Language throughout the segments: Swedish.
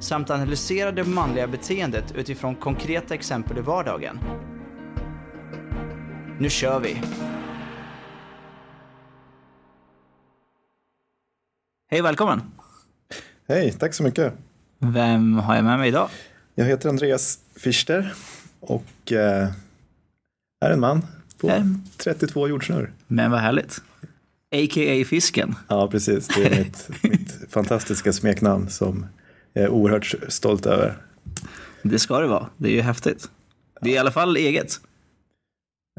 samt analysera det manliga beteendet utifrån konkreta exempel i vardagen. Nu kör vi! Hej välkommen! Hej, tack så mycket. Vem har jag med mig idag? Jag heter Andreas Fischer och eh, är en man på Hej. 32 jordsnurr. Men vad härligt. A.k.a. Fisken. Ja, precis. Det är mitt, mitt fantastiska smeknamn som jag är oerhört stolt över. Det ska det vara. Det är ju häftigt. Det är i alla fall eget.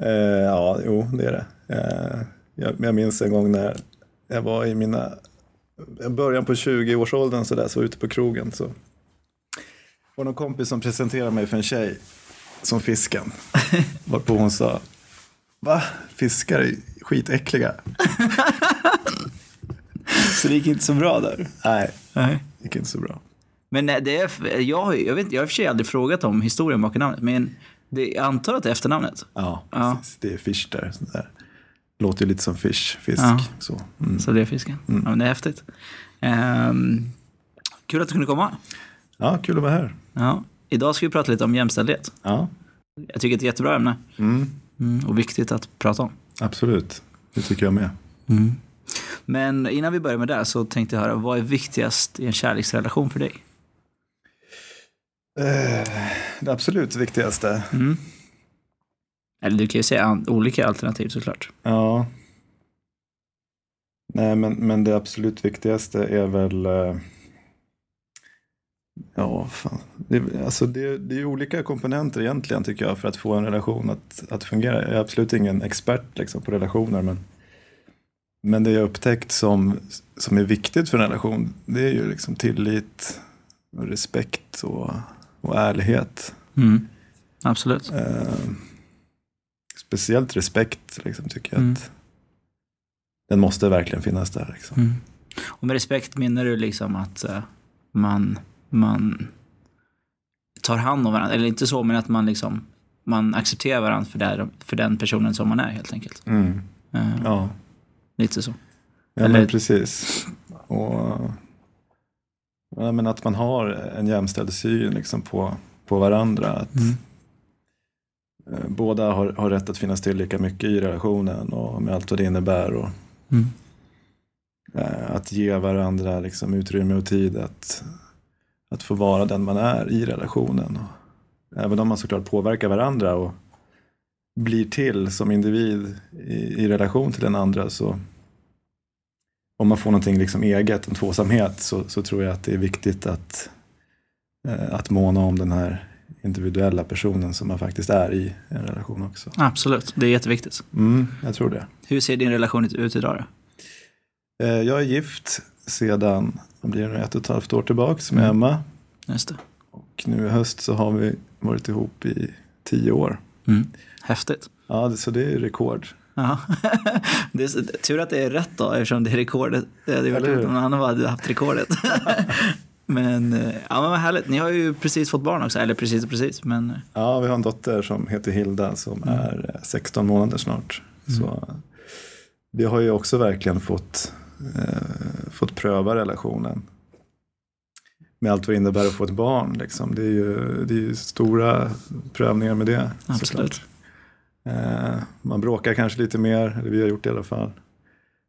Eh, ja, jo, det är det. Eh, jag, jag minns en gång när jag var i mina början på 20-årsåldern så där, så ute på krogen så var någon kompis som presenterade mig för en tjej som fisken. Varpå hon sa, va? Fiskar är skitäckliga. Så det gick inte så bra där. Nej, Nej. det gick inte så bra. Men eh, det är, jag, jag, vet, jag har i och för sig aldrig frågat om historien bakom namnet, men det, jag antar att det är efternamnet. Ja, Ja. precis. Det är fish där. där. Låter ju lite som fish, fisk. Ja. Så. Mm. Så det är fisken. Ja, men det är häftigt. Ehm, kul att du kunde komma. Ja, kul att vara här. Ja. Idag ska vi prata lite om jämställdhet. Ja, Jag tycker det är ett jättebra ämne mm. mm, och viktigt att prata om. absolut. Det tycker jag med. Men innan vi börjar med det så tänkte jag höra, vad är viktigast i en kärleksrelation för dig? Eh, det absolut viktigaste. Mm. Eller du kan ju säga olika alternativ såklart. Ja. Nej, men, men det absolut viktigaste är väl... eh, Ja, fan. Det, alltså det, det är olika komponenter egentligen tycker jag för att få en relation att, att fungera. Jag är absolut ingen expert liksom, på relationer men, men det jag upptäckt som, som är viktigt för en relation det är ju liksom tillit, och respekt och, och ärlighet. Mm. Absolut. Eh, speciellt respekt liksom, tycker jag Mm. att den måste verkligen finnas där. Liksom. Mm. Och med respekt menar du liksom att eh, man, man tar hand om varandra, eller inte så, men att man liksom man accepterar varandra för, det, för den personen som man är helt enkelt. Mm. Eh, Ja, Lite så. ja Eller- men precis. Och, men att man har en jämställd syn liksom, på, på varandra. Att, Mm. eh, båda har, har rätt att finnas till lika mycket i relationen och med allt vad det innebär. Och, Mm. eh, att ge varandra liksom, utrymme och tid att, att få vara den man är i relationen. Och, även om man såklart påverkar varandra och blir till som individ i, i relation till den andra så om man får någonting liksom eget, en tvåsamhet, så, så tror jag att det är viktigt att, eh, att måna om den här individuella personen som man faktiskt är i en relation också. Absolut, det är jätteviktigt. Mm, jag tror det. Hur ser din relation ut idag då? Eh, Jag är gift sedan, blir det, ett och ett halvt år tillbaks med Mm. Emma. Just det. Och nu i höst så har vi varit ihop i tio år. Mm. Häftigt. Ja, så det är rekord. Ja. det är tur att det är rätt då, eftersom det är rekordet. Det hade varit om någon annan hade haft rekordet. men, eh, ja, men vad härligt. Ni har ju precis fått barn också. Eller precis och precis. Men, eh, Ja, vi har en dotter som heter Hilda som Mm. är eh, 16 månader snart. Så vi har ju också verkligen fått, eh, fått pröva relationen. Med allt vad det innebär att få ett barn. Liksom. Det, är ju, det är ju stora prövningar med det. Absolut. såklart. Eh, man bråkar kanske lite mer, eller vi har gjort det i alla fall.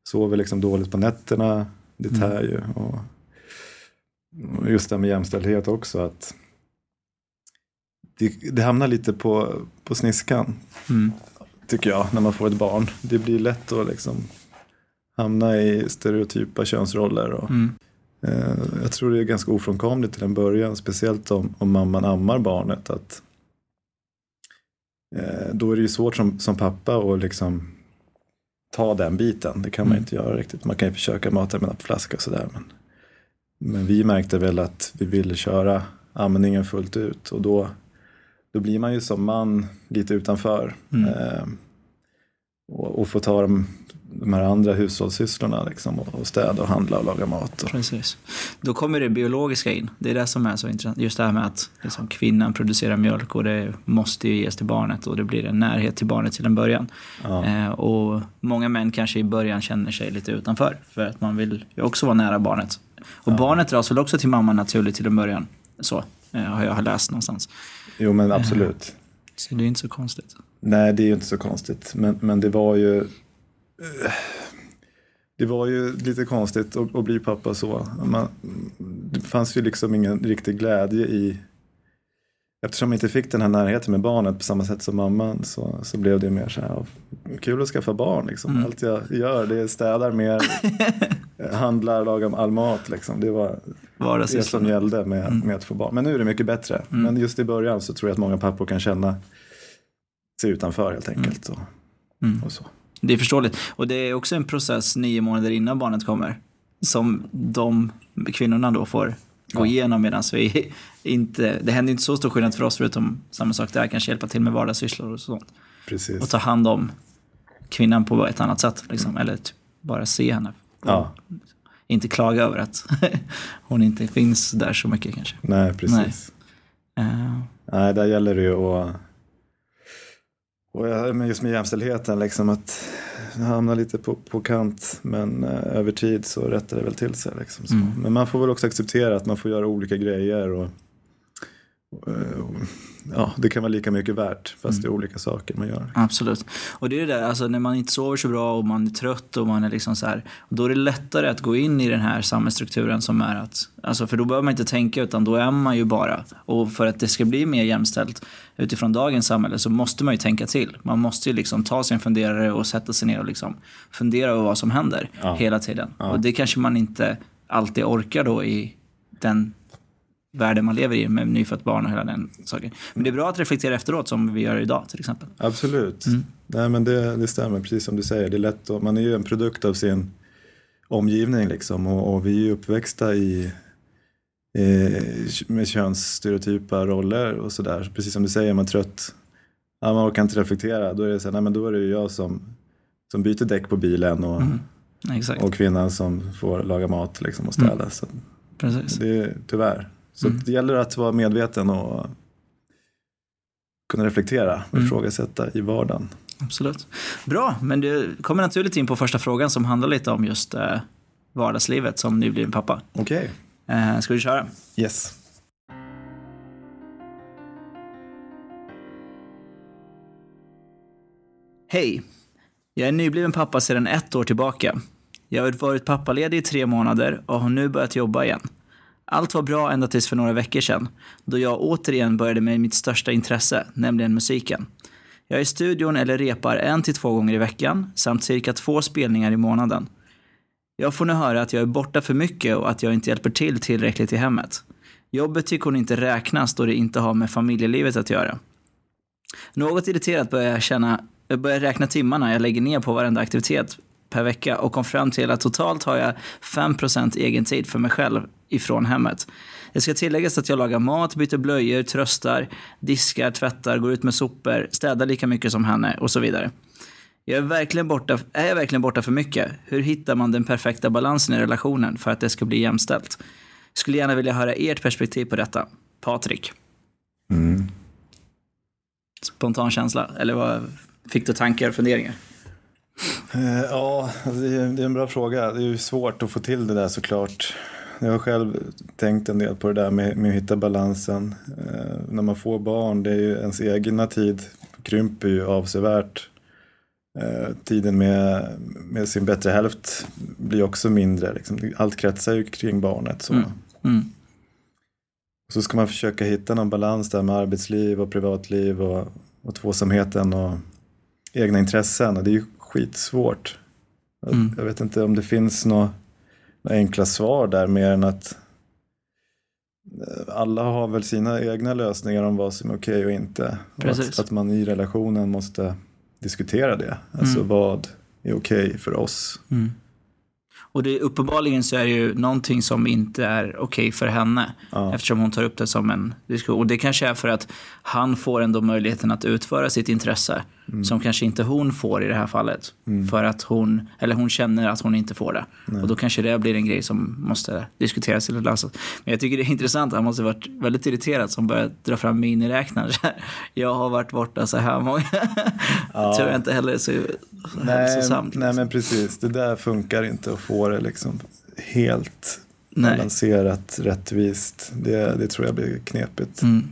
Sover liksom dåligt på nätterna, det Mm. tär ju. Och, och just det här med jämställdhet också. att det, det hamnar lite på, på sniskan, mm. tycker jag, när man får ett barn. Det blir lätt att liksom hamna i stereotypa könsroller. Och, Mm. eh, jag tror det är ganska ofrånkomligt till en början, speciellt om, om mamman ammar barnet. att Då är det ju svårt som, som pappa att liksom ta den biten. Det kan man Mm. inte göra riktigt. Man kan ju försöka mata med en flaska och sådär. Men, men vi märkte väl att vi ville köra amningen fullt ut och då då blir man ju som man lite utanför. Mm. Eh, och, och får ta de, de här andra hushållssysslorna liksom, och, städa och handla och laga mat. Och, Precis. Då kommer det biologiska in. Det är det som är så intressant. Just det här med att liksom, kvinnan producerar mjölk och det måste ju ges till barnet och det blir en närhet till barnet till en början. ja, Eh, och många män kanske i början känner sig lite utanför för att man vill ju också vara nära barnet. Och barnet dras väl också till mamman naturligt till en början. Så eh, har jag läst någonstans. jo men absolut. Så det är inte så konstigt. Nej, det är ju inte så konstigt. Men, men det var ju... Det var ju lite konstigt att, att bli pappa så. Man, det fanns ju liksom ingen riktig glädje i... Eftersom jag inte fick den här närheten med barnet på samma sätt som mamman så, så blev det mer så här, kul att skaffa barn liksom. Mm. Allt jag gör det är städar mer, handlar, lagar all mat liksom. Det var det som gällde med, med att få barn. Men nu är det mycket bättre. Mm. Men just i början så tror jag att många pappor kan känna sig utanför helt enkelt. Och, Mm. och så. Det är förståeligt. Och det är också en process nio månader innan barnet kommer. Som de kvinnorna då får gå igenom medan vi inte... Det händer inte så stor skillnad för oss förutom samma sak där, kanske hjälpa till med vardagssysslor och sånt. Precis. Och ta hand om kvinnan på ett annat sätt. Liksom. Eller typ bara se henne. Ja, Inte klaga över att hon inte finns där så mycket kanske. nej precis. Eh, Nej, där gäller det ju att och ja, men just med jämställdheten, liksom att hamna lite på, på kant men eh, över tid så rättar det väl till sig. Liksom. Mm. Men man får väl också acceptera att man får göra olika grejer och, ja, det kan vara lika mycket värt fast det är olika saker man gör. Absolut. Och det är det där, alltså när man inte sover så bra och man är trött och man är liksom så här, då är det lättare att gå in i den här samhällsstrukturen som är att, alltså för då behöver man inte tänka utan då är man ju bara. Och för att det ska bli mer jämställt utifrån dagens samhälle så måste man ju tänka till. Man måste ju liksom ta sin funderare och sätta sig ner och liksom fundera över vad som händer Ja. hela tiden. Ja. Och det kanske man inte alltid orkar då i den världen man lever i med nyfött barn och hela den saken. Men det är bra att reflektera efteråt som vi gör idag till exempel. Absolut. Mm. Nej, men det, det stämmer, precis som du säger. Det är lätt att, man är ju en produkt av sin omgivning liksom, och, och vi är ju uppväxta i, eh, med könsstereotypa roller och sådär. Precis som du säger, är man trött, ja, man orkar inte reflektera, då är det, så här, nej, men då är det ju jag som, som byter däck på bilen och, Mm. Och kvinnan som får laga mat liksom, och städa. Så precis. det är tyvärr. Så Mm. det gäller att vara medveten och kunna reflektera och Mm. ifrågasätta i vardagen. Absolut. Bra, men du kommer naturligt in på första frågan som handlar lite om just eh, vardagslivet som nybliven pappa. Okej. Eh, ska vi köra? Yes. Hej! Jag är nybliven pappa sedan ett år tillbaka. Jag har varit pappaledig i tre månader och har nu börjat jobba igen. Allt var bra ända tills för några veckor sedan, då jag återigen började med mitt största intresse, nämligen musiken. Jag är i studion eller repar en till två gånger i veckan, samt cirka två spelningar i månaden. Jag får nu höra att jag är borta för mycket och att jag inte hjälper till tillräckligt i hemmet. Jobbet tycker hon inte räknas då det inte har med familjelivet att göra. Något irriterat börjar jag känna, jag börjar räkna timmarna jag lägger ner på varenda aktivitet per vecka och kom fram till att totalt har jag 5% egen tid för mig själv ifrån hemmet. Det ska tilläggas att jag lagar mat, byter blöjor, tröstar, diskar, tvättar, går ut med sopor, städar lika mycket som henne och så vidare. Jag är, verkligen borta, är jag verkligen borta för mycket? Hur hittar man den perfekta balansen i relationen för att det ska bli jämställt? Skulle gärna vilja höra ert perspektiv på detta. Patrik. Mm. Spontan känsla? Eller vad fick du tankar och funderingar? Eh, Ja, alltså det är, en bra fråga. Det är ju svårt att få till det där såklart. Jag har själv tänkt en del på det där med, med att hitta balansen. Eh, när man får barn, det är ju ens egna tid krymper ju avsevärt. Eh, tiden med, med sin bättre hälft blir också mindre. Liksom. Allt kretsar ju kring barnet. Så. Mm. Mm. Så ska man försöka hitta någon balans där med arbetsliv och privatliv och, och tvåsamheten och egna intressen. Och det är ju skitsvårt. Mm. Jag vet inte om det finns några, enkla svar där mer än att eh, alla har väl sina egna lösningar om vad som är okej och inte. Och att, att man i relationen måste diskutera det. Alltså Mm. vad är okej för oss. Mm. Och det, uppenbarligen så är det ju någonting som inte är okej okay för henne. Ja. Eftersom hon tar upp det som en diskussion. Och det kanske är för att han får ändå möjligheten att utföra sitt intresse. Mm. Som kanske inte hon får i det här fallet. Mm. För att hon, eller hon känner att hon inte får det. Nej. Och då kanske det blir en grej som måste diskuteras eller lösas. Men jag tycker det är intressant, han måste varit väldigt irriterad som börjar dra fram miniräknare. Jag har varit borta så här många. Ja. tror jag inte heller är så hälsosamt. Liksom. Nej men precis, det där funkar inte att få det liksom helt Nej. balanserat, rättvist. Det, det tror jag blir knepigt. Mm.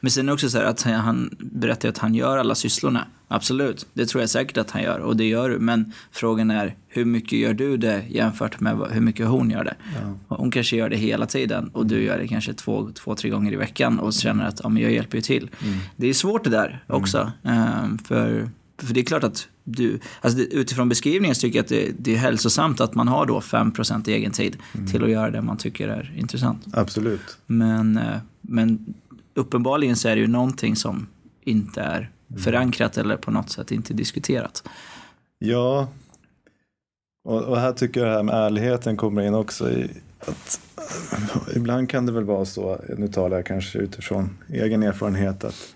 Men sen också så här att han berättar att han gör alla sysslorna. Absolut, det tror jag säkert att han gör och det gör du. Men frågan är hur mycket gör du det jämfört med hur mycket hon gör det? Ja. Hon kanske gör det hela tiden och du gör det kanske två, två tre gånger i veckan och känner att ja, men jag hjälper ju till. Mm. Det är svårt det där också. Mm. för, för det är klart att du, alltså utifrån beskrivningen så tycker jag att det, det, är hälsosamt att man har då 5% egen tid mm. till att göra det man tycker är intressant. Absolut. Men, eh, men uppenbarligen så är det ju någonting som inte är mm. förankrat eller på något sätt inte diskuterat. Ja, och, och, här tycker jag det här med ärligheten kommer in också. i att Ibland kan det väl vara så, nu talar jag kanske utifrån egen erfarenhet, att,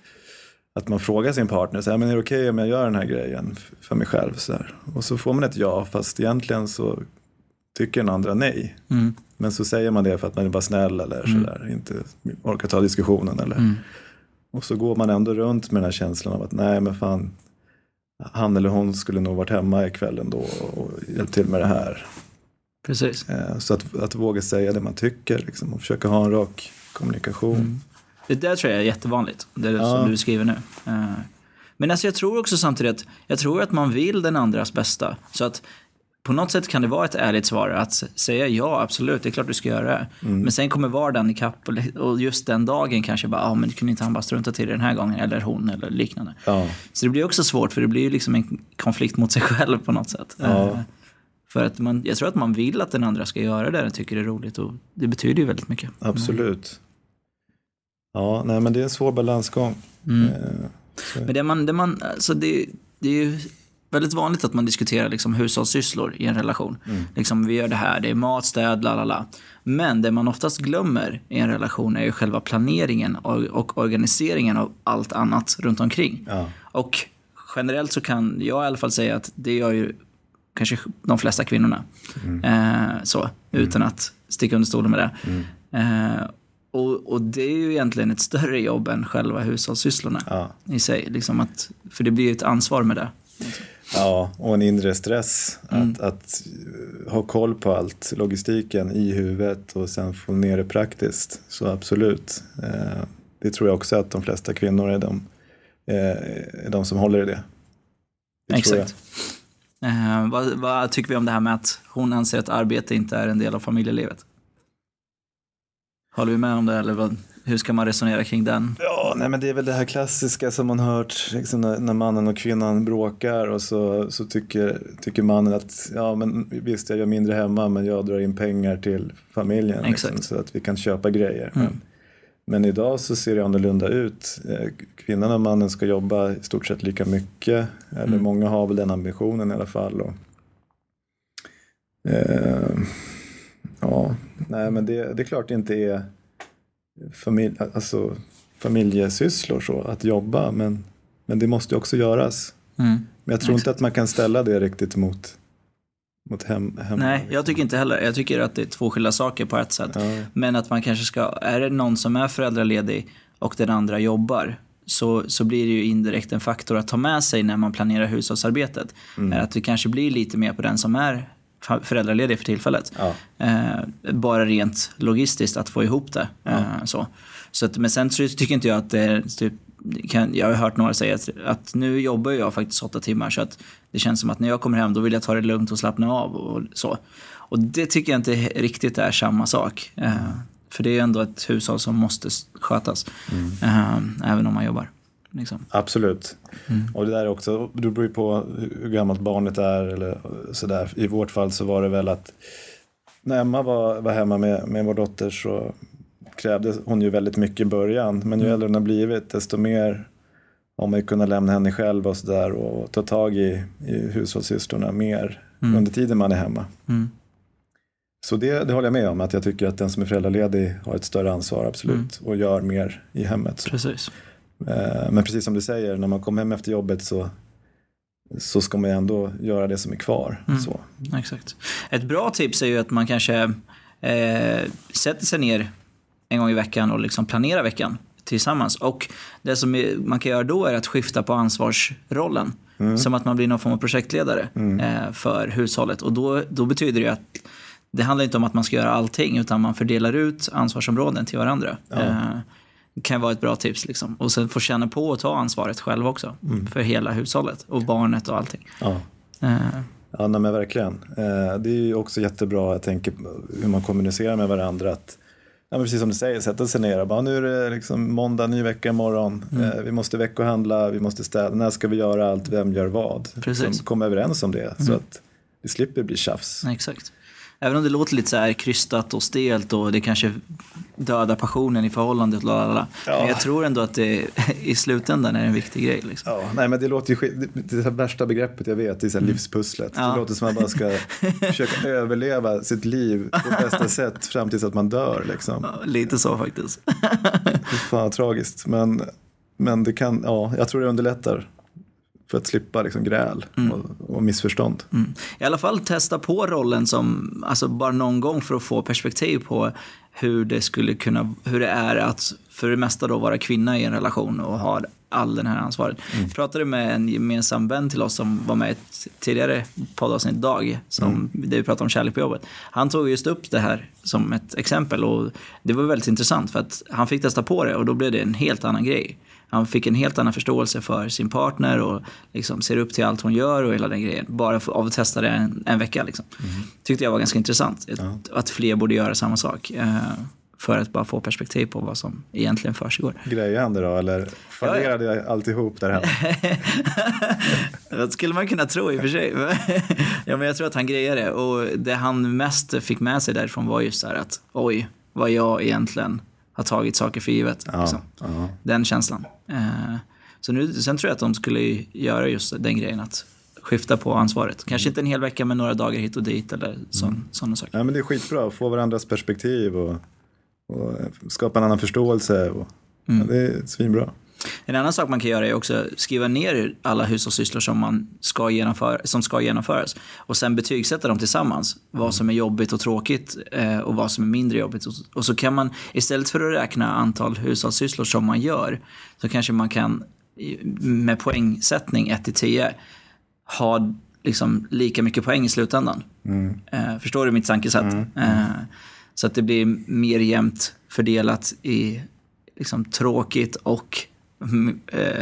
att man frågar sin partner, så här, men är det okej okay om jag gör den här grejen för mig själv? Så här. Och så får man ett ja, fast egentligen så tycker den andra nej. Mm. Men så säger man det för att man är bara snäll eller mm. sådär, inte orkar ta diskussionen. Eller. Mm. Och så går man ändå runt med den här känslan av att nej men fan, han eller hon skulle nog varit hemma ikväll ändå och hjälpt till med det här. Precis. Eh, så att, att våga säga det man tycker liksom, och försöka ha en rak kommunikation. Mm. Det där tror jag är jättevanligt, det är ja. som du skriver nu. Eh, men alltså jag tror också samtidigt att jag tror att man vill den andras bästa. Så att på något sätt kan det vara ett ärligt svar att säga ja, absolut, det är klart du ska göra det. Mm. Men sen kommer vardagen ikapp och just den dagen kanske bara, ja ah, men kunde inte han bara strunta till det den här gången, eller hon eller liknande. Ja. Så det blir också svårt för det blir ju liksom en konflikt mot sig själv på något sätt. Ja. Uh, för att man, jag tror att man vill att den andra ska göra det den tycker det är roligt och det betyder ju väldigt mycket. Absolut. Ja, nej men det är en svår balansgång. Mm. Uh, men det man, det man, alltså det, det är ju väldigt vanligt att man diskuterar liksom hushållssysslor i en relation. Mm. Liksom, vi gör det här, det är mat, städ, la la la. Men det man oftast glömmer i en relation är ju själva planeringen och, organiseringen av allt annat runt omkring. Ja. Och generellt så kan jag i alla fall säga att det gör ju kanske de flesta kvinnorna. Mm. Eh, så, mm. utan att sticka under stolen med det. Mm. Eh, och, och, det är ju egentligen ett större jobb än själva hushållssysslorna ja. i sig. Liksom att, för det blir ju ett ansvar med det. Ja, och en inre stress. Mm. Att, att, ha koll på allt, logistiken i huvudet och sen få ner det praktiskt. Så absolut. Eh, det tror jag också att de flesta kvinnor är de, eh, är de som håller i det. det Exakt. Eh, vad, vad, tycker vi om det här med att hon anser att arbete inte är en del av familjelivet? Håller vi med om det eller vad, hur ska man resonera kring den? Ja, nej men det är väl det här klassiska som man hört liksom när, när, mannen och kvinnan bråkar och så, så tycker, tycker mannen att ja men visst jag gör mindre hemma men jag drar in pengar till familjen liksom, så att vi kan köpa grejer. Mm. Men, men idag så ser det annorlunda ut. Eh, kvinnan och mannen ska jobba i stort sett lika mycket. Eller mm. många har väl den ambitionen i alla fall. Och, eh, ja, nej men det, det är klart det inte är familj, alltså, familjesysslor så, att jobba. Men, men det måste ju också göras. Mm. Men jag tror inte att man kan ställa det riktigt mot, mot hem, hem. Nej, jag tycker inte heller. Jag tycker att det är två skilda saker på ett sätt. Ja. Men att man kanske ska, är det någon som är föräldraledig och den andra jobbar så, så blir det ju indirekt en faktor att ta med sig när man planerar hushållsarbetet. Mm. Att det kanske blir lite mer på den som är föräldraledig för tillfället. Ja. Eh, bara rent logistiskt att få ihop det. Ja. Eh, så. Så att, men sen tycker inte jag att det är typ, kan, jag har hört några säga att, att, nu jobbar jag faktiskt åtta timmar så att det känns som att när jag kommer hem då vill jag ta det lugnt och slappna av och så. Och det tycker jag inte riktigt är samma sak. Eh, för det är ändå ett hushåll som måste skötas. Mm. Eh, även om man jobbar. Liksom. Absolut. Mm. Och det där också, det beror ju på hur gammalt barnet är eller sådär. I vårt fall så var det väl att när Emma var, var hemma med, med vår dotter så krävde hon ju väldigt mycket i början. Men ju mm. äldre hon har blivit desto mer har man ju kunnat lämna henne själv och sådär och ta tag i, i hushållssysslorna mer mm. under tiden man är hemma. Mm. Så det, det håller jag med om, att jag tycker att den som är föräldraledig har ett större ansvar, absolut, och gör mer i hemmet. Så. Precis. Eh, Men precis som du säger, när man kommer hem efter jobbet så, så ska man ju ändå göra det som är kvar. Mm. Så. Exakt. Ett bra tips är ju att man kanske eh, sätter sig ner en gång i veckan och liksom planerar veckan tillsammans. Och det som är, man kan göra då är att skifta på ansvarsrollen. Som att man blir någon form av projektledare eh, för hushållet. Och då, då betyder det att det handlar inte om att man ska göra allting utan man fördelar ut ansvarsområden till varandra. Eh, det kan vara ett bra tips. Liksom. Och sen få känna på och ta ansvaret själv också. För hela hushållet och barnet och allting. Ja. Eh, Ja, nej, men verkligen. Eh, det är ju också jättebra, jag tänker hur man kommunicerar med varandra. Att, ja, precis som du säger, sätta sig ner och bara nu är det liksom måndag, ny vecka imorgon. Mm. Eh, vi måste veckohandla, vi måste städa, när ska vi göra allt, vem gör vad? Precis. Mm. Som komma överens om det så att det slipper bli tjafs. Exakt. Även om det låter lite så här krystat och stelt och det kanske dödar passionen i förhållandet. Lalala. Ja. Men jag tror ändå att det i slutändan är en viktig grej. Liksom. Ja, nej men det låter ju det, det, är det värsta begreppet jag vet, det är så här livspusslet. Mm. Ja. Det låter som att man bara ska försöka överleva sitt liv på bästa sätt fram tills att man dör liksom. Ja, Lite så faktiskt. Fan tragiskt. Men, men det kan, ja, jag tror det underlättar för att slippa liksom gräl och, och missförstånd. Mm. I alla fall testa på rollen som, alltså bara någon gång för att få perspektiv på hur det skulle kunna, hur det är att för det mesta då vara kvinna i en relation och ha all den här ansvaret. Jag pratade med en gemensam vän till oss som var med i ett tidigare poddavsnitt, Dag, som, där vi pratade om kärlek på jobbet. Han tog just upp det här som ett exempel och det var väldigt intressant för att han fick testa på det och då blev det en helt annan grej. Han fick en helt annan förståelse för sin partner och liksom ser upp till allt hon gör och hela den grejen. Bara för, av att testa det en, en vecka. Liksom. Tyckte jag var ganska intressant. Att, att fler borde göra samma sak. Eh, för att bara få perspektiv på vad som egentligen försiggår. Grejer han det då eller fallerade jag alltihop där hemma? Det skulle man kunna tro i och för sig. ja, men jag tror att han grejer det. Och det han mest fick med sig därifrån var just så här att oj, vad jag egentligen har tagit saker för givet. liksom. ja. Den känslan. Eh, så nu, sen tror jag att de skulle göra just den grejen att skifta på ansvaret. Kanske inte en hel vecka men några dagar hit och dit eller sån, sådana saker. Ja, men det är skitbra att få varandras perspektiv och, och skapa en annan förståelse. Och, ja, det är svinbra. En annan sak man kan göra är också skriva ner alla hushållssysslor som, man ska genomföra, som ska genomföras och sen betygsätta dem tillsammans. Vad som är jobbigt och tråkigt eh, och vad som är mindre jobbigt. Och, så kan man istället för att räkna antal hushållssysslor som man gör så kanske man kan med poängsättning 1 till 10 ha liksom lika mycket poäng i slutändan. Eh, förstår du mitt tankesätt? Eh, så att det blir mer jämnt fördelat i liksom, tråkigt och mm,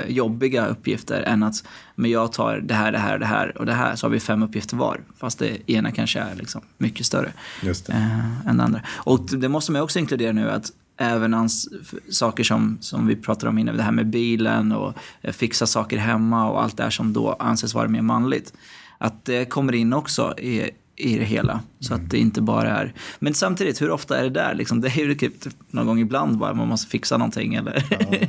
jobbiga uppgifter än att men jag tar det här, det här, det här och det här så har vi fem uppgifter var. Fast det ena kanske är liksom mycket större Just eh, än det andra. Och det måste man också inkludera nu att även ans- saker som, som vi pratade om innan, det här med bilen och eh, fixa saker hemma och allt det här som då anses vara mer manligt. Att det kommer in också i, i det hela. Så att det inte bara är... Men samtidigt, hur ofta är det där? Liksom, det är ju typ någon gång ibland bara man måste fixa någonting eller... Ja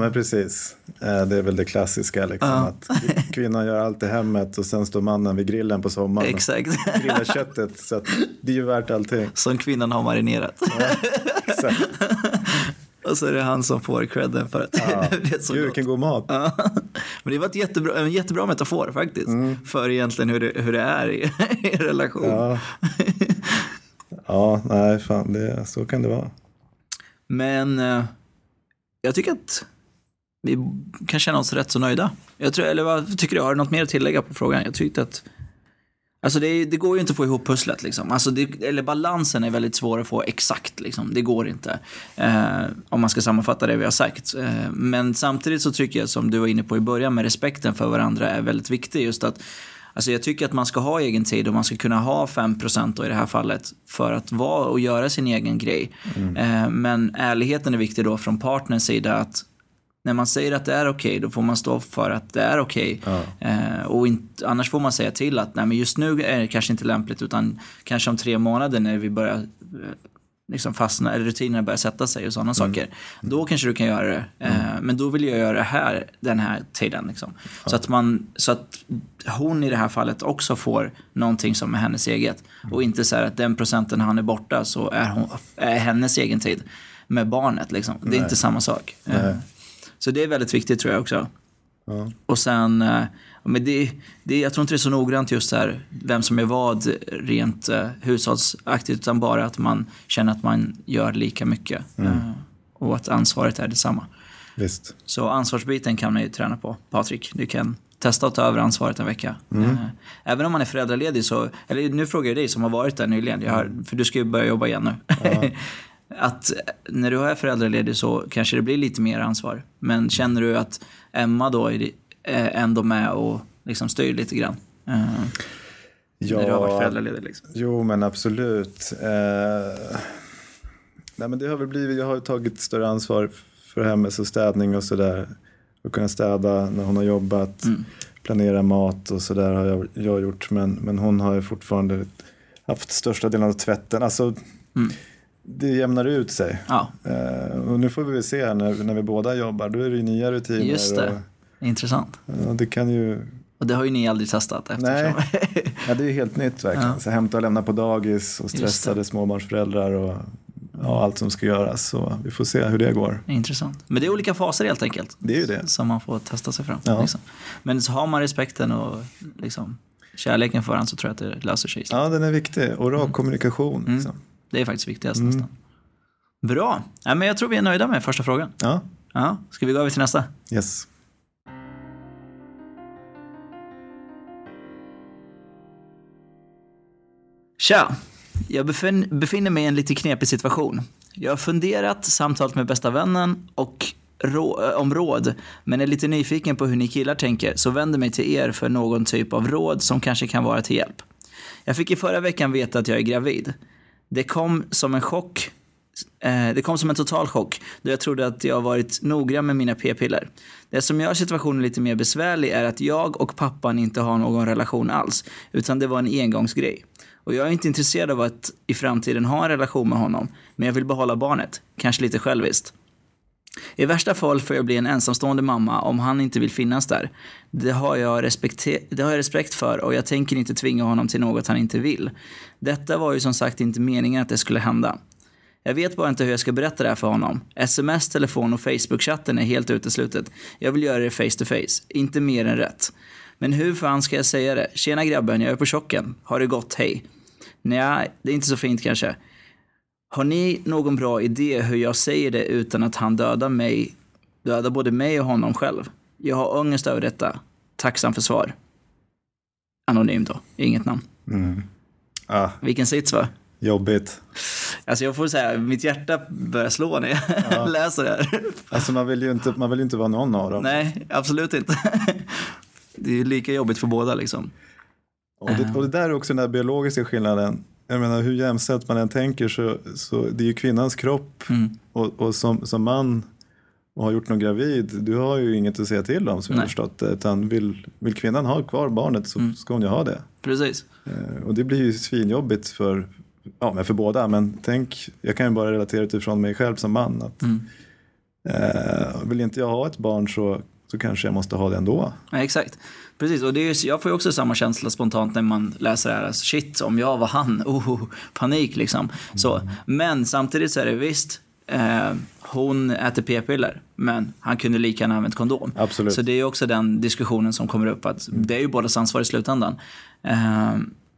men precis. Eh, Det är väl det klassiska liksom. Att kvinnan gör allt i hemmet och sen står mannen vid grillen på sommaren och Exakt. grillar köttet. Så att det är ju värt allting. som kvinnan har marinerat. Exakt. och så är det han som får credden för att Ja. det är så Gud gott. vilken god mat. Ja. Men det var ett jättebra, en jättebra metafor faktiskt. För egentligen hur det, hur det är i, i relation. Ja. ja, nej fan, det, så kan det vara. Men eh, jag tycker att vi kan känna oss rätt så nöjda. Jag tror, eller vad tycker du? Har du något mer att tillägga på frågan? Jag tyckte att Alltså det, det går ju inte att få ihop pusslet. Liksom. Alltså det, eller balansen är väldigt svår att få exakt. Liksom. Det går inte. Eh, om man ska sammanfatta det vi har sagt. Eh, men samtidigt så tycker jag, som du var inne på i början, med respekten för varandra är väldigt viktig. Just att, alltså jag tycker att man ska ha egen tid och man ska kunna ha 5% då i det här fallet för att vara och göra sin egen grej. Eh, men ärligheten är viktig då från partners sida. att när man säger att det är okej, då får man stå för att det är okej. Eh, och inte, annars får man säga till att nej, men just nu är det kanske inte lämpligt, utan kanske om tre månader när vi börjar eh, liksom fastnar, eller rutinerna börjar sätta sig och sådana saker. Då kanske du kan göra det. Eh, men då vill jag göra det här den här tiden. Liksom. Så, att man, så att hon i det här fallet också får någonting som är hennes eget. Och inte så här att den procenten han är borta så är, hon, är hennes egen tid med barnet. Liksom. Det är inte samma sak. Eh, Nej. Så det är väldigt viktigt tror jag också. Ja. Och sen, eh, men det, det, jag tror inte det är så noggrant just här, vem som är vad rent eh, hushållsaktigt, utan bara att man känner att man gör lika mycket. Eh, och att ansvaret är detsamma. Visst. Så ansvarsbiten kan man ju träna på, Patrik. Du kan testa att ta över ansvaret en vecka. Eh, Även om man är föräldraledig så, eller nu frågar jag dig som har varit där nyligen, jag har, för du ska ju börja jobba igen nu. att när du är föräldraledig så kanske det blir lite mer ansvar. Men känner du att Emma då är är ändå med och liksom styr lite grann? Eh, När du har varit föräldraledig liksom. Jo, men absolut. Eh, nej, men det har väl blivit, jag har tagit större ansvar för hemmet och städning och sådär. Och kunna städa när hon har jobbat, Mm. planera mat och sådär har jag, jag gjort. Men, men hon har ju fortfarande haft största delen av tvätten. Alltså, Mm. Det jämnar ut sig. Ja, Eh, och nu får vi väl se här när, när vi båda jobbar, då är det ju nya rutiner. just det. Intressant. Och, det kan ju, Och det har ju ni aldrig testat eftersom. Nej. ja, det är ju helt nytt verkligen. Ja. Så hämta och lämna på dagis och stressade småbarnsföräldrar och ja, allt som ska göras. Så vi får se hur det går. Intressant. Men det är olika faser helt enkelt. Det är ju det. Som man får testa sig fram. Ja. Liksom. Men så har man respekten och liksom, kärleken för varandra så tror jag att det löser sig. Ja, den är viktig. Och rak kommunikation. Mm. Det är faktiskt viktigast Mm. nästan. Bra. Ja, men jag tror vi är nöjda med första frågan. Ja, Ja, ska vi gå över till nästa? yes. Tja! Jag befin- befinner mig i en lite knepig situation. Jag har funderat, samtalat med bästa vännen och rå- äh, om råd, men är lite nyfiken på hur ni killar tänker, så vänder mig till er för någon typ av råd som kanske kan vara till hjälp. Jag fick i förra veckan veta att jag är gravid. Det kom som en chock. Eh, det kom som en total chock då jag trodde att jag varit noggrann med mina p-piller. Det som gör situationen lite mer besvärlig är att jag och pappan inte har någon relation alls, utan det var en engångsgrej. Och jag är inte intresserad av att i framtiden ha en relation med honom, men jag vill behålla barnet. Kanske lite själviskt. I värsta fall får jag bli en ensamstående mamma om han inte vill finnas där. Det har, jag det har jag respekt för och jag tänker inte tvinga honom till något han inte vill. Detta var ju som sagt inte meningen att det skulle hända. Jag vet bara inte hur jag ska berätta det här för honom. Sms, telefon och Facebook-chatten är helt uteslutet. Jag vill göra det face to face, inte mer än rätt. Men hur fan ska jag säga det? Tjena grabben, jag är på chocken. Har det gott, hej. Nej, det är inte så fint kanske. Har ni någon bra idé hur jag säger det utan att han dödar mig, dödar både mig och honom själv? Jag har ångest över detta. Tacksam för svar. Anonym då, inget namn. Mm. Ah, Vilken sits va? jobbigt. Alltså jag får säga, mitt hjärta börjar slå när jag läser det här. Alltså man vill ju inte, man vill ju inte vara någon av dem. Nej, absolut inte. Det är ju lika jobbigt för båda liksom. Och, det, och det där är också den där biologiska skillnaden. Jag menar hur jämställt man än tänker så, så det är ju kvinnans kropp. Mm. Och, och som, som man och har gjort någon gravid, du har ju inget att säga till om som jag Nej. förstått det. Utan vill, vill kvinnan ha kvar barnet så Mm. ska hon ju ha det. Precis. Eh, och det blir ju svinjobbigt för, ja, men för båda. Men tänk, jag kan ju bara relatera utifrån mig själv som man. Att, Mm. eh, vill inte jag ha ett barn så, så kanske jag måste ha det ändå. Ja, exakt. Precis, och det är, jag får ju också samma känsla spontant när man läser det här. Alltså, shit, om jag var han, oh, panik liksom. Så. Men samtidigt så är det visst, eh, hon äter p-piller, men han kunde lika gärna använt kondom. Absolut. Så det är ju också den diskussionen som kommer upp, att det är ju bådas ansvar i slutändan. Eh,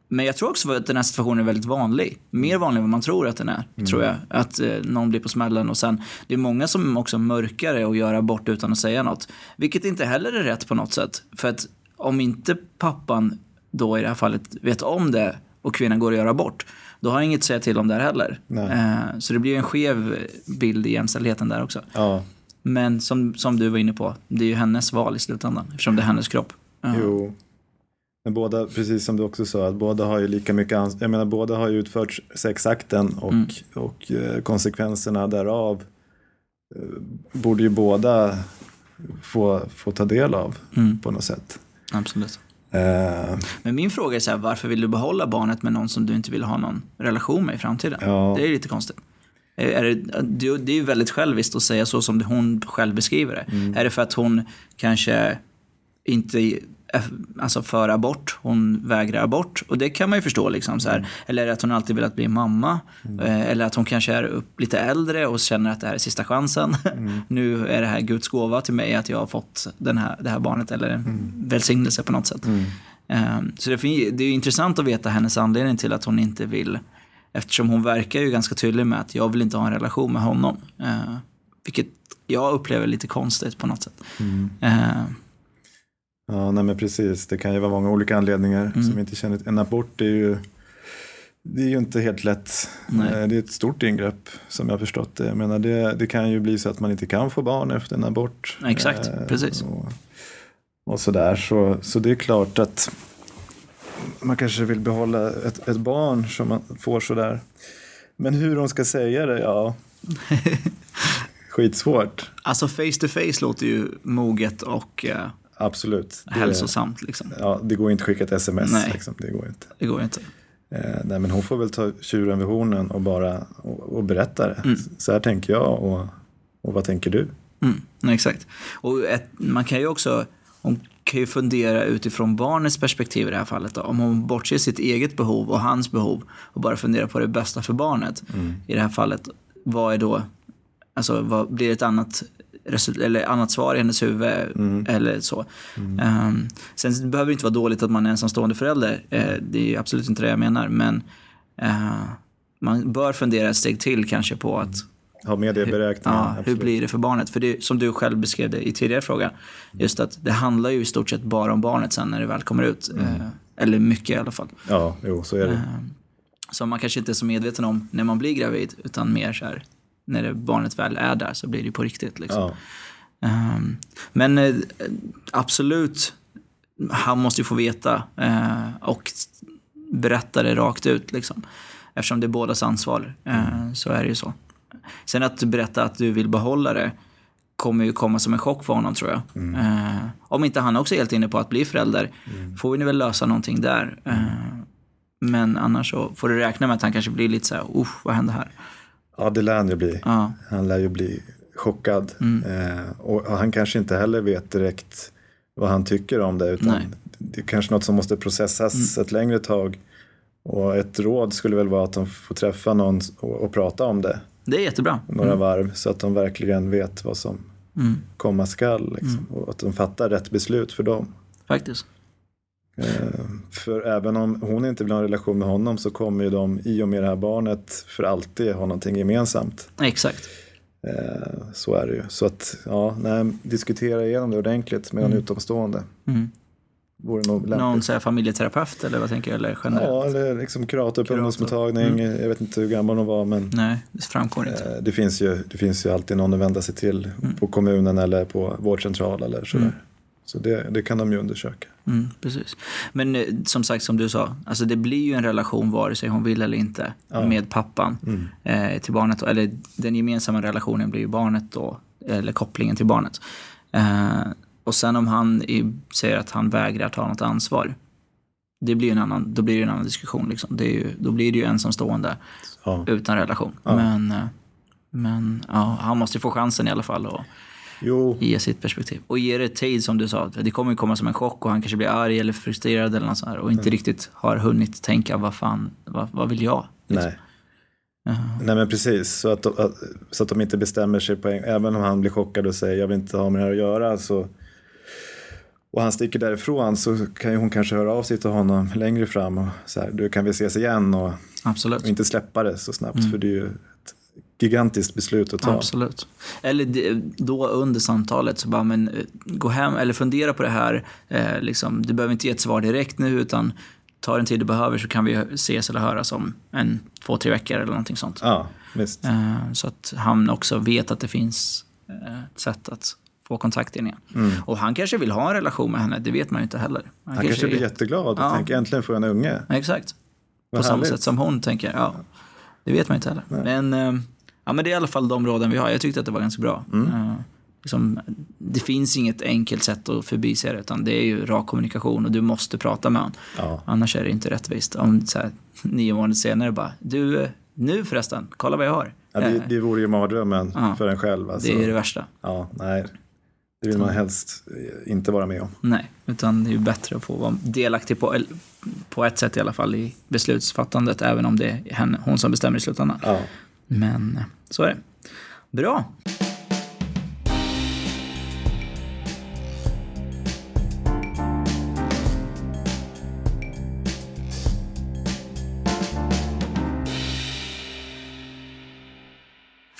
men jag tror också att den här situationen är väldigt vanlig. Mer vanlig än vad man tror att den är, tror jag. Att eh, någon blir på smällen och sen, det är många som också mörkar det och gör abort utan att säga något. Vilket inte heller är rätt på något sätt. För att om inte pappan då i det här fallet vet om det och kvinnan går och gör abort, då har han inget att säga till om där heller. Eh, så det blir en skev bild i jämställdheten där också. Ja, Men som, som du var inne på, det är ju hennes val i slutändan eftersom det är hennes kropp. Ja. Jo. Men båda, precis som du också sa, att båda har ju lika mycket ans- Jag menar båda har ju utfört sexakten och, Mm. och eh, konsekvenserna därav eh, borde ju båda få, få ta del av Mm, på något sätt. Absolut. Eh, Men min fråga är så här, varför vill du behålla barnet med någon som du inte vill ha någon relation med i framtiden? Ja. Det är lite konstigt. Är det, det är ju väldigt själviskt att säga så som hon själv beskriver det. Mm. Är det för att hon kanske inte alltså för abort, hon vägrar abort. Och det kan man ju förstå. Liksom, så här. Mm. Eller att hon alltid velat bli mamma. Eh, Eller att hon kanske är upp lite äldre och känner att det här är sista chansen. Mm. nu är det här Guds gåva till mig att jag har fått den här, det här barnet. Eller Mm. välsignelse på något sätt. Eh, Så det, är ju intressant att veta hennes anledning till att hon inte vill. Eftersom hon verkar ju ganska tydlig med att jag vill inte ha en relation med honom. Eh, Vilket jag upplever lite konstigt på något sätt. Mm. Eh, Ja, nej men precis. Det kan ju vara många olika anledningar Mm. som vi inte känner. En abort är ju, det är ju inte helt lätt. Nej. Eh, Det är ett stort ingrepp som jag har förstått det. Jag menar, det. Det kan ju bli så att man inte kan få barn efter en abort. Exakt, Eh, precis. Och, och sådär. Så, så det är klart att man kanske vill behålla ett, ett barn som man får sådär. Men hur de ska säga det, ja. Skitsvårt. Alltså face to face låter ju moget och eh, Absolut. Det, hälsosamt. Liksom. ja, det går inte att skicka ett sms. Nej. Liksom. Det går inte. Det går inte. Eh, nej, men hon får väl ta tjuren vid hornen och bara och, och berätta det. Mm. Så här tänker jag och, och vad tänker du? Mm, nej, exakt. Och ett, man kan ju också hon kan ju fundera utifrån barnets perspektiv i det här fallet. Då. Om hon bortser sitt eget behov och hans behov och bara funderar på det bästa för barnet. I det här fallet, vad är då, alltså vad blir ett annat eller annat svar i hennes huvud eller så. Ehm, sen behöver det inte vara dåligt att man är ensamstående förälder. Eh, det är absolut inte det jag menar. Men eh, man bör fundera ett steg till kanske på att Ha med det beräkningen. Ja, hur absolut. blir det för barnet? För det, som du själv beskrev det i tidigare fråga, just att det handlar ju i stort sett bara om barnet sen när det väl kommer ut. Eh, eller mycket i alla fall. Ja, jo, så är det. Som man kanske inte är så medveten om när man blir gravid, utan mer så här, när barnet väl är där så blir det på riktigt. Liksom. Ja. Ehm, men eh, absolut, han måste ju få veta eh, och berätta det rakt ut. Liksom. Eftersom det är bådas ansvar, eh, så är det ju så. Sen att berätta att du vill behålla det kommer ju komma som en chock för honom tror jag. Eh, om inte han också är helt inne på att bli förälder får vi väl lösa någonting där. Eh, men annars så får du räkna med att han kanske blir lite så här, usch vad hände här? Ja, det lär han ju bli. Ja, Han lär ju bli chockad. Mm. Eh, och han kanske inte heller vet direkt vad han tycker om det. Utan Nej. Mm. det är kanske något som måste processas ett längre tag. Och ett råd skulle väl vara att de får träffa någon och, och prata om det det är jättebra. några varv. Så att de verkligen vet vad som Mm, komma skall. Liksom, Och att de fattar rätt beslut för dem. faktiskt. Eh, för även om hon inte vill ha en relation med honom så kommer ju de i och med det här barnet för alltid ha någonting gemensamt. Exakt. Eh, så är det ju. Så att, ja, nej, diskutera igenom det ordentligt med en utomstående. Mm. Vore nog lämpligt. Någon så här, familjeterapeut eller vad tänker du? Eller generellt? Ja, eller liksom kurator på ungdomsmottagning. Jag vet inte hur gammal hon var men Nej, det framgår inte. eh, det finns, ju, det finns ju alltid någon att vända sig till på kommunen eller på vårdcentral eller sådär. Så det, det kan de ju undersöka. Mm, precis. Men eh, som sagt, som du sa, alltså det blir ju en relation vare sig hon vill eller inte med pappan eh, till barnet. Eller den gemensamma relationen blir ju barnet då, eller kopplingen till barnet. Eh, och sen om han i, säger att han vägrar ta något ansvar, det blir en annan, då blir det en annan diskussion. Liksom. Det är ju, då blir det ju ensamstående Ja. utan relation. Men, eh, men ja, han måste ju få chansen i alla fall. Och, Jo, ge sitt perspektiv. Och ge det tid som du sa. Det kommer ju komma som en chock och han kanske blir arg eller frustrerad eller något sånt här, och inte riktigt har hunnit tänka vad fan, vad, vad vill jag? Liksom. nej. Nej men precis, så att, de- att, så att de inte bestämmer sig på en, även om han blir chockad och säger jag vill inte ha med det här att göra så och han sticker därifrån så kan ju hon kanske höra av sig till honom längre fram och så här, du kan vi ses igen och, och inte släppa det så snabbt för det är ju gigantiskt beslut att ta. Absolut. Eller då under samtalet så bara, men eh, gå hem eller fundera på det här. Eh, liksom, du behöver inte ge ett svar direkt nu utan ta den tid du behöver så kan vi ses eller höras om en, två, tre veckor eller någonting sånt. Ja, visst. Eh, Så att han också vet att det finns eh, ett sätt att få kontakt igen. Och han kanske vill ha en relation med henne, det vet man ju inte heller. Han kanske blir är- jätteglad och Ja. tänker äntligen får jag en unge. Exakt. På Vad samma härligt. sätt som hon tänker. Ja, det vet man inte heller. Men, eh, ja, men det är i alla fall de råden vi har. Jag tyckte att det var ganska bra. Mm. Eh, liksom, det finns inget enkelt sätt att förbise det, utan det är ju rak kommunikation och du måste prata med honom. Ja. Annars är det inte rättvist. Om så här, nio månader senare bara, du, eh, nu förresten, kolla vad jag har. Ja, det, det vore ju mardrömmen Ja. för en själv. Alltså. Det är det värsta. Ja, nej. Det vill man helst eh, inte vara med om. Nej, utan det är ju bättre att få vara delaktig på, på ett sätt i alla fall i beslutsfattandet, även om det är henne, hon som bestämmer i slutändan. Ja. Men så är det. Bra.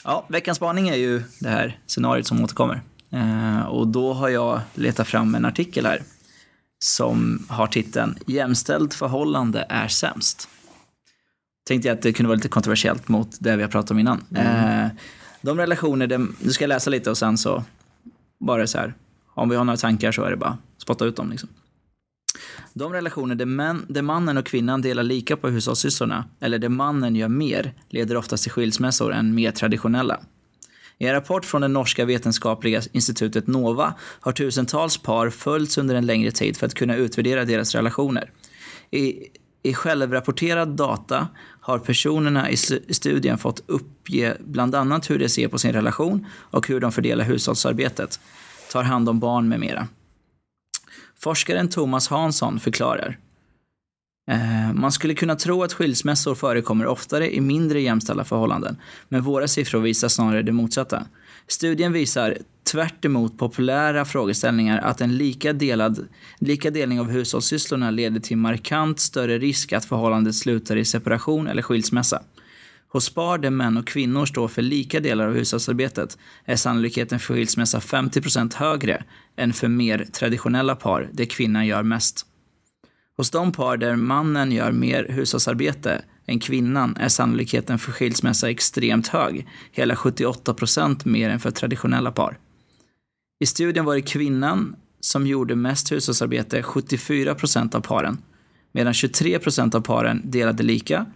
Ja, veckans spaning är ju det här scenariot som återkommer. Eh, och då har jag letat fram en artikel här som har titeln “Jämställt förhållande är sämst”. Tänkte jag att det kunde vara lite kontroversiellt mot det vi har pratat om innan. Eh, de relationer, där, nu ska jag läsa lite och sen så bara så här, om vi har några tankar så är det bara spotta ut dem liksom. De relationer där, män, där mannen och kvinnan delar lika på hushållssysslorna, eller där mannen gör mer, leder oftast till skilsmässor än mer traditionella. I en rapport från det norska vetenskapliga institutet Nova har tusentals par följts under en längre tid för att kunna utvärdera deras relationer. I, i självrapporterad data har personerna i studien fått uppge bland annat hur de ser på sin relation och hur de fördelar hushållsarbetet, tar hand om barn med mera. Forskaren Thomas Hansson förklarar. Eh, Man skulle kunna tro att skilsmässor förekommer oftare i mindre jämställda förhållanden, men våra siffror visar snarare det motsatta. Studien visar tvärt emot populära frågeställningar att en lika, delad, lika delning av hushållssysslorna leder till markant större risk att förhållandet slutar i separation eller skilsmässa. Hos par där män och kvinnor står för lika delar av hushållsarbetet är sannolikheten för skilsmässa 50% högre än för mer traditionella par där kvinnan gör mest. Hos de par där mannen gör mer hushållsarbete än kvinnan är sannolikheten för skilsmässa extremt hög, hela 78% mer än för traditionella par. I studien var det kvinnan som gjorde mest hushållsarbete 74% av paren, medan 23% av paren delade lika.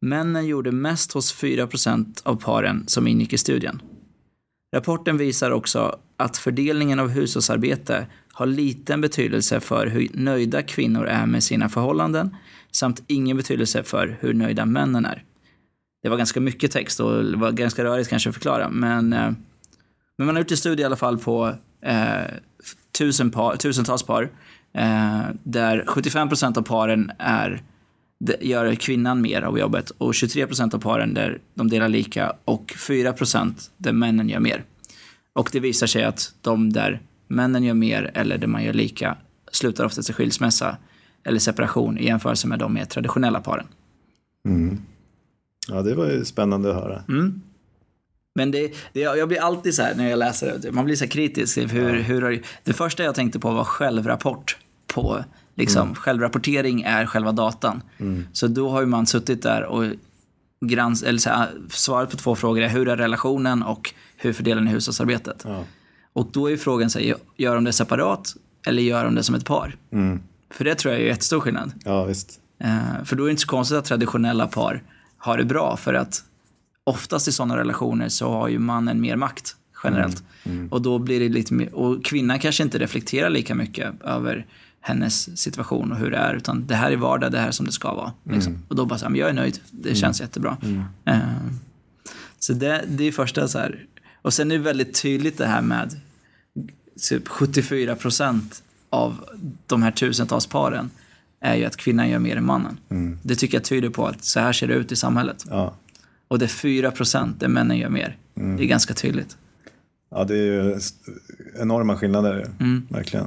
Männen gjorde mest hos 4% av paren som ingick i studien. Rapporten visar också att fördelningen av hushållsarbete har liten betydelse för hur nöjda kvinnor är med sina förhållanden samt ingen betydelse för hur nöjda männen är. Det var ganska mycket text och det var ganska rörigt kanske att förklara, men, eh, men man har gjort en studie i alla fall på eh, tusen par, tusentals par eh, där 75% av paren är, gör kvinnan mer av jobbet och 23% av paren där de delar lika och 4% där männen gör mer. Och det visar sig att de där männen gör mer eller där man gör lika slutar oftast i skilsmässa eller separation i jämförelse med de mer traditionella paren. Ja, det var ju spännande att höra. Men det, det, jag blir alltid så här när jag läser det, man blir så här kritisk. Hur, hur har, det första jag tänkte på var självrapport. På, liksom, Självrapportering är själva datan. Så då har ju man suttit där och grans, eller så här, svarat på två frågor. är Hur är relationen och hur fördelar ni hushållsarbetet? Ja. Och då är frågan, så här, gör de det separat eller gör de det som ett par? Mm. För det tror jag är jättestor skillnad. ja, visst. Eh, för då är det inte så konstigt att traditionella par har det bra för att oftast i sådana relationer så har ju mannen mer makt generellt. Och då blir det lite mer, och kvinnan kanske inte reflekterar lika mycket över hennes situation och hur det är utan det här är vardag, det här är som det ska vara. Liksom. Och då bara så här, men jag är nöjd, det känns jättebra. Eh, så det, det är första så här. Och sen är det väldigt tydligt det här med typ 74 procent av de här tusentals paren är ju att kvinnan gör mer än mannen. Det tycker jag tyder på att så här ser det ut i samhället. Ja. Och det är 4 procent där männen gör mer. Det är ganska tydligt. ja, det är ju enorma skillnader. Mm. Verkligen.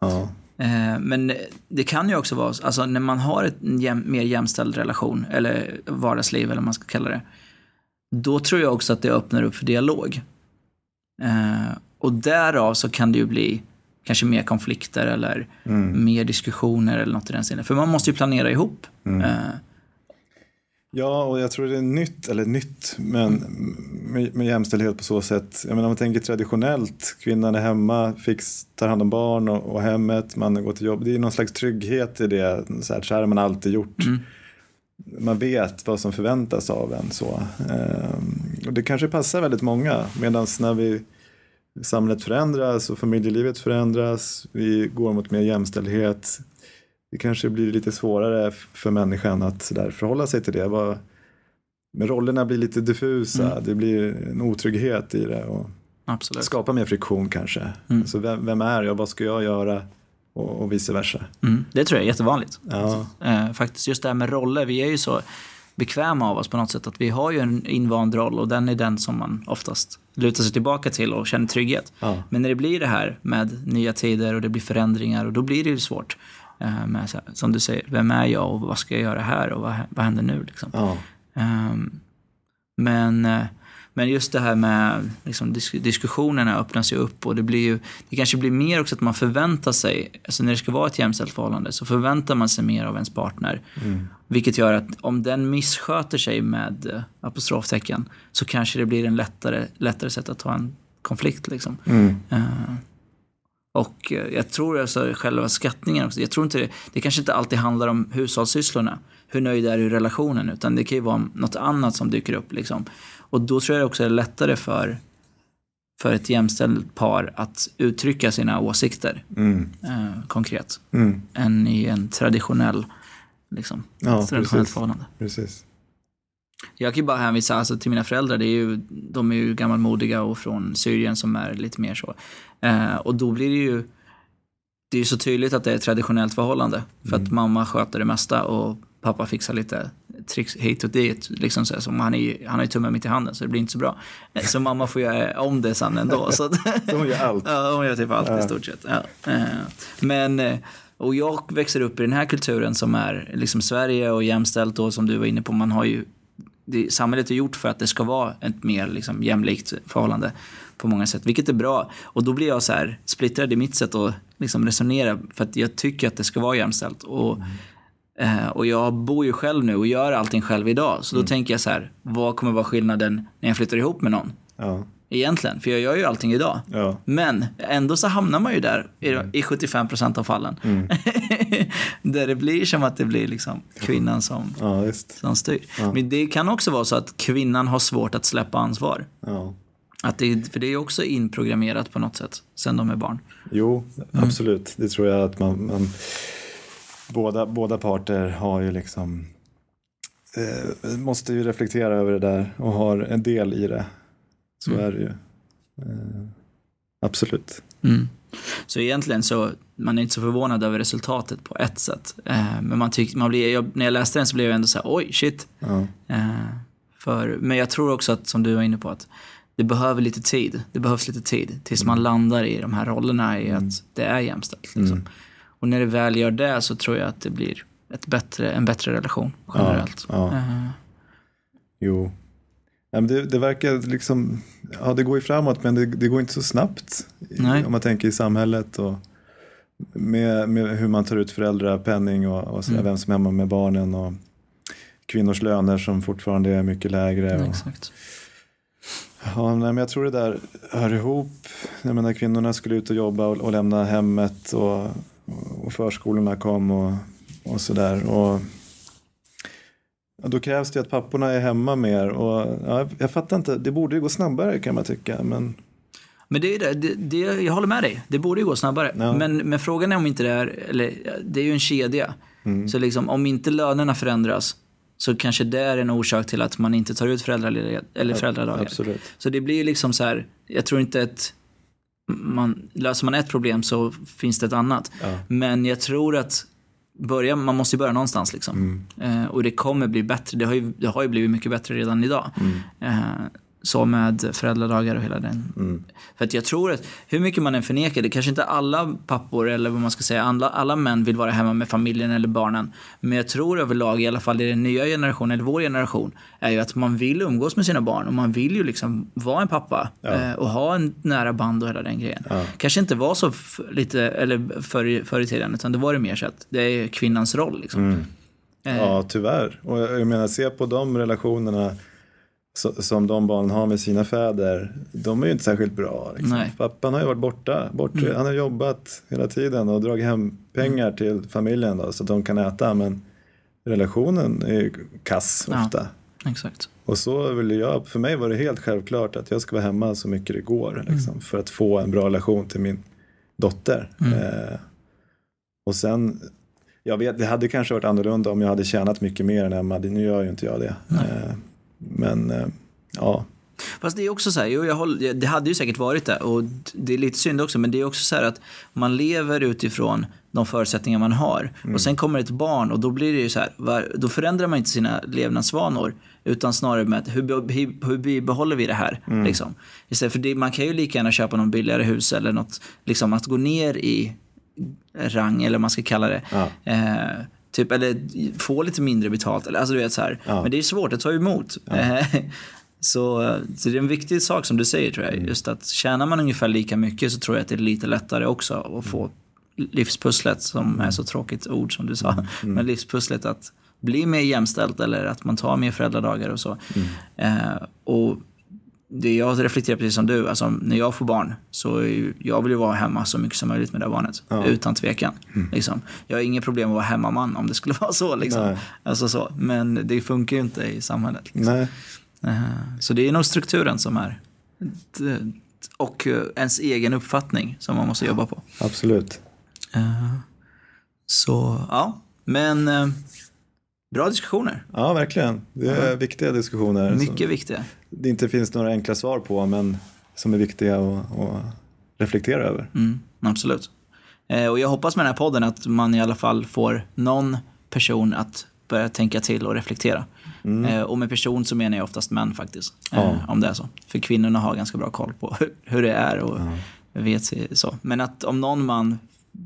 Ja. Eh, Men det kan ju också vara, alltså när man har ett jäm, mer jämställd relation, eller vardagsliv eller vad man ska kalla det, då tror jag också att det öppnar upp för dialog. Eh, och därav så kan det ju bli kanske mer konflikter eller mer diskussioner eller något i den stilen. För man måste ju planera ihop. Eh, Ja, och jag tror det är nytt, eller nytt, men med, med jämställdhet på så sätt. Jag menar, om man tänker traditionellt, kvinnan är hemma, fix, tar hand om barn och, och hemmet, mannen går till jobb. Det är någon slags trygghet i det, så här, så här har man alltid gjort. Man vet vad som förväntas av en. Så. Ehm, och det kanske passar väldigt många, medan när vi samhället förändras och familjelivet förändras, vi går mot mer jämställdhet, det kanske blir lite svårare för människan att så där förhålla sig till det. Men rollerna blir lite diffusa. Mm. Det blir en otrygghet i det. Och Absolut. skapar mer friktion kanske. Mm. Så vem, vem är jag? Vad ska jag göra? Och, och vice versa. Mm. Det tror jag är jättevanligt. Ja, Eh, faktiskt just det här med roller, vi är ju så bekväma av oss på något sätt att vi har ju en invand roll och den är den som man oftast lutar sig tillbaka till och känner trygghet. ja, Men när det blir det här med nya tider och det blir förändringar och då blir det ju svårt. Eh, med som du säger, vem är jag och vad ska jag göra här och vad, vad händer nu? Liksom. ja, Ehm, men, eh, men just det här med liksom, disk diskussionerna öppnas ju upp och det blir ju, det kanske blir mer också att man förväntar sig, alltså när det ska vara ett jämställt förhållande så förväntar man sig mer av ens partner. mm, Vilket gör att om den missköter sig med eh, apostroftecken så kanske det blir en lättare, lättare sätt att ta en konflikt. Liksom. mm, Eh, och eh, jag tror alltså själva skattningen också, jag tror inte det, det kanske inte alltid handlar om hushållssysslorna, hur nöjd är du i relationen, utan det kan ju vara något annat som dyker upp. Liksom. Och då tror jag också det är lättare för, för ett jämställt par att uttrycka sina åsikter mm, eh, konkret, mm. än i en traditionell, liksom, Ja, traditionellt precis. förhållande. Precis. Jag kan ju bara hänvisa alltså, till mina föräldrar. Det är ju, de är ju gammalmodiga och från Syrien som är lite mer så. Eh, och då blir det ju det är ju så tydligt att det är ett traditionellt förhållande. För att mamma sköter det mesta och pappa fixar lite tricks hit och dit. Liksom så som han, är, han har ju tummen mitt i handen så det blir inte så bra. Eh, Så mamma får göra om det sen ändå. Så Så hon gör allt. Ja, hon gör typ allt i stort sett. Ja. Eh, Men, eh, och jag växer upp i den här kulturen som är liksom Sverige och jämställt och som du var inne på, man har ju det, samhället är gjort för att det ska vara ett mer liksom, jämlikt förhållande på många sätt, vilket är bra. Och då blir jag så här splittrad i mitt sätt att liksom, resonera för att jag tycker att det ska vara jämställt. Och, eh, och jag bor ju själv nu och gör allting själv idag. Så då tänker jag så här, vad kommer vara skillnaden när jag flyttar ihop med någon? Ja, Egentligen, för jag gör ju allting idag. ja, Men ändå så hamnar man ju där i, i 75% av fallen. där det blir som att det blir liksom kvinnan som, ja som styr. Men det kan också vara så att kvinnan har svårt att släppa ansvar. Att det, för det är också inprogrammerat på något sätt sen de är barn. Jo, Mm. absolut. Det tror jag att man, man båda, båda parter har ju liksom eh, måste ju reflektera över det där och har en del i det. Så Mm. är det ju. Eh, absolut. Mm. Så egentligen så, man är inte så förvånad över resultatet på ett sätt. Eh, men man tyck, man blir, jag, när jag läste den så blev jag ändå så här, oj, shit. Ja, Eh, för, men jag tror också att, som du var inne på, att det behöver lite tid. Det behövs lite tid tills man landar i de här rollerna i att det är jämställt. Liksom. Och när det väl gör det så tror jag att det blir ett bättre, en bättre relation generellt. ja. Eh, jo. Ja, men det, det verkar liksom, ja det går ju framåt men det, det går inte så snabbt. i-. Om man tänker i samhället och med, med hur man tar ut föräldrapenning och, och sådär, Mm. vem som är hemma med barnen och kvinnors löner som fortfarande är mycket lägre. Och, Exakt. Ja, men jag tror det där hör ihop. Jag menar, kvinnorna skulle ut och jobba och, och lämna hemmet och, och förskolorna kom och, och sådär. Och, ja, då krävs det att papporna är hemma mer. Och, ja, jag fattar inte, det borde ju gå snabbare kan man tycka. Men Men det är det, det, det, jag håller med dig. Det borde ju gå snabbare. Ja. Men, men frågan är om inte det är, eller det är ju en kedja. Mm. Så liksom, om inte lönerna förändras så kanske det är en orsak till att man inte tar ut föräldraledighet eller föräldradagar. absolut. Så det blir ju liksom så här, jag tror inte att man, löser man ett problem så finns det ett annat. Ja. Men jag tror att börja, man måste ju börja någonstans liksom. Mm. Eh, och det kommer bli bättre. Det har, ju, det har ju blivit mycket bättre redan idag. Mm. Eh, så med föräldradagar och hela den. Mm. För att jag tror att hur mycket man än förnekar det, kanske inte alla pappor eller vad man ska säga, alla, alla män vill vara hemma med familjen eller barnen. Men jag tror överlag, i alla fall i den nya generationen, eller vår generation, är ju att man vill umgås med sina barn och man vill ju liksom vara en pappa Ja. eh, och ha en nära band och hela den grejen. Ja. Kanske inte var så lite, eller förr, förr i tiden, utan det var det mer så att det är kvinnans roll liksom. Mm. Eh, Ja, tyvärr. Och jag jag menar, se på de relationerna så, som de barnen har med sina fäder. De är ju inte särskilt bra. Liksom. Pappan har ju varit borta. Bort, Mm. Han har jobbat hela tiden och dragit hem pengar till familjen då, så att de kan äta. Men relationen är ju kass Ja. ofta. Exakt. Och så vill jag, för mig var det helt självklart att jag ska vara hemma så mycket det går. Liksom, För att få en bra relation till min dotter. Mm. Eh, och sen, jag vet, det hade kanske varit annorlunda om jag hade tjänat mycket mer än Emma. Nu gör ju inte jag det. Eh, Men eh, ja, Fast det är också så här, jo, jag håller, det hade ju säkert varit det och det är lite synd också men det är också så här att man lever utifrån de förutsättningar man har och sen kommer ett barn och då blir det ju så här, då förändrar man inte sina levnadsvanor utan snarare med hur, hur, bibehåller vi det här? Liksom. Istället för det, man kan ju lika gärna köpa någon billigare hus eller något, liksom att gå ner i rang eller vad man ska kalla det. Ja. Eh, typ, eller få lite mindre betalt. Eller, alltså, du vet, så här. Ja. Men det är svårt, det tar ju emot. Eh, så, så det är en viktig sak som du säger tror jag. Mm. Just att tjänar man ungefär lika mycket så tror jag att det är lite lättare också att få livspusslet, som är så tråkigt ord som du sa, Mm. men livspusslet att bli mer jämställt eller att man tar mer föräldradagar och så. Mm. Eh, och det jag reflekterar precis som du, alltså när jag får barn så jag vill ju vara hemma så mycket som möjligt med det här barnet. Ja. Utan tvekan. Liksom. Jag har inget problem att vara hemmaman om det skulle vara så. Liksom. Nej. Alltså så. Men det funkar ju inte i samhället. Liksom. Eh, Så det är nog strukturen som är och eh, ens egen uppfattning som man måste jobba på. absolut. Eh, Så ja, men bra diskussioner. Ja, verkligen. Det är viktiga diskussioner. Mycket viktiga. det inte finns några enkla svar på, men som är viktiga att, att reflektera över. Mm, absolut. Eh, Och jag hoppas med den här podden att man i alla fall får någon person att börja tänka till och reflektera. Eh, Och med person så menar jag oftast män faktiskt. eh, Ja. Om det är så. För kvinnorna har ganska bra koll på hur- det är och vet sig så. Men att om någon man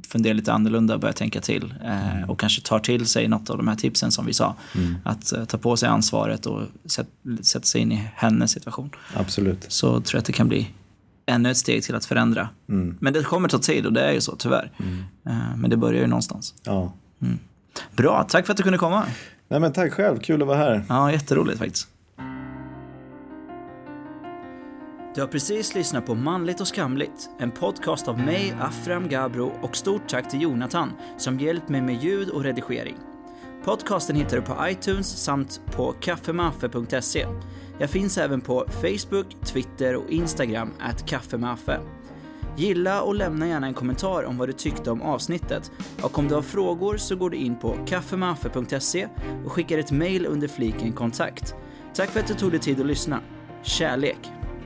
funderar lite annorlunda och börjar tänka till eh, och kanske tar till sig något av de här tipsen som vi sa. Att eh, ta på sig ansvaret och sätt, sätta sig in i hennes situation. Absolut. Så tror jag att det kan bli ännu ett steg till att förändra. Mm. Men det kommer ta tid och det är ju så tyvärr. Eh, Men det börjar ju någonstans. Ja. Bra, tack för att du kunde komma. Nej, men tack själv, kul att vara här. Ja, jätteroligt faktiskt. Du har precis lyssnat på Manligt och skamligt, en podcast av mig, Afram Gabro och stort tack till Jonathan som hjälpt mig med ljud och redigering. Podcasten hittar du på iTunes samt på kaffemaffe.se. Jag finns även på Facebook, Twitter och Instagram, at kaffemaffe. Gilla och lämna gärna en kommentar om vad du tyckte om avsnittet. Och om du har frågor så går du in på kaffemaffe.se och skickar ett mail under fliken kontakt. Tack för att du tog dig tid att lyssna. Kärlek!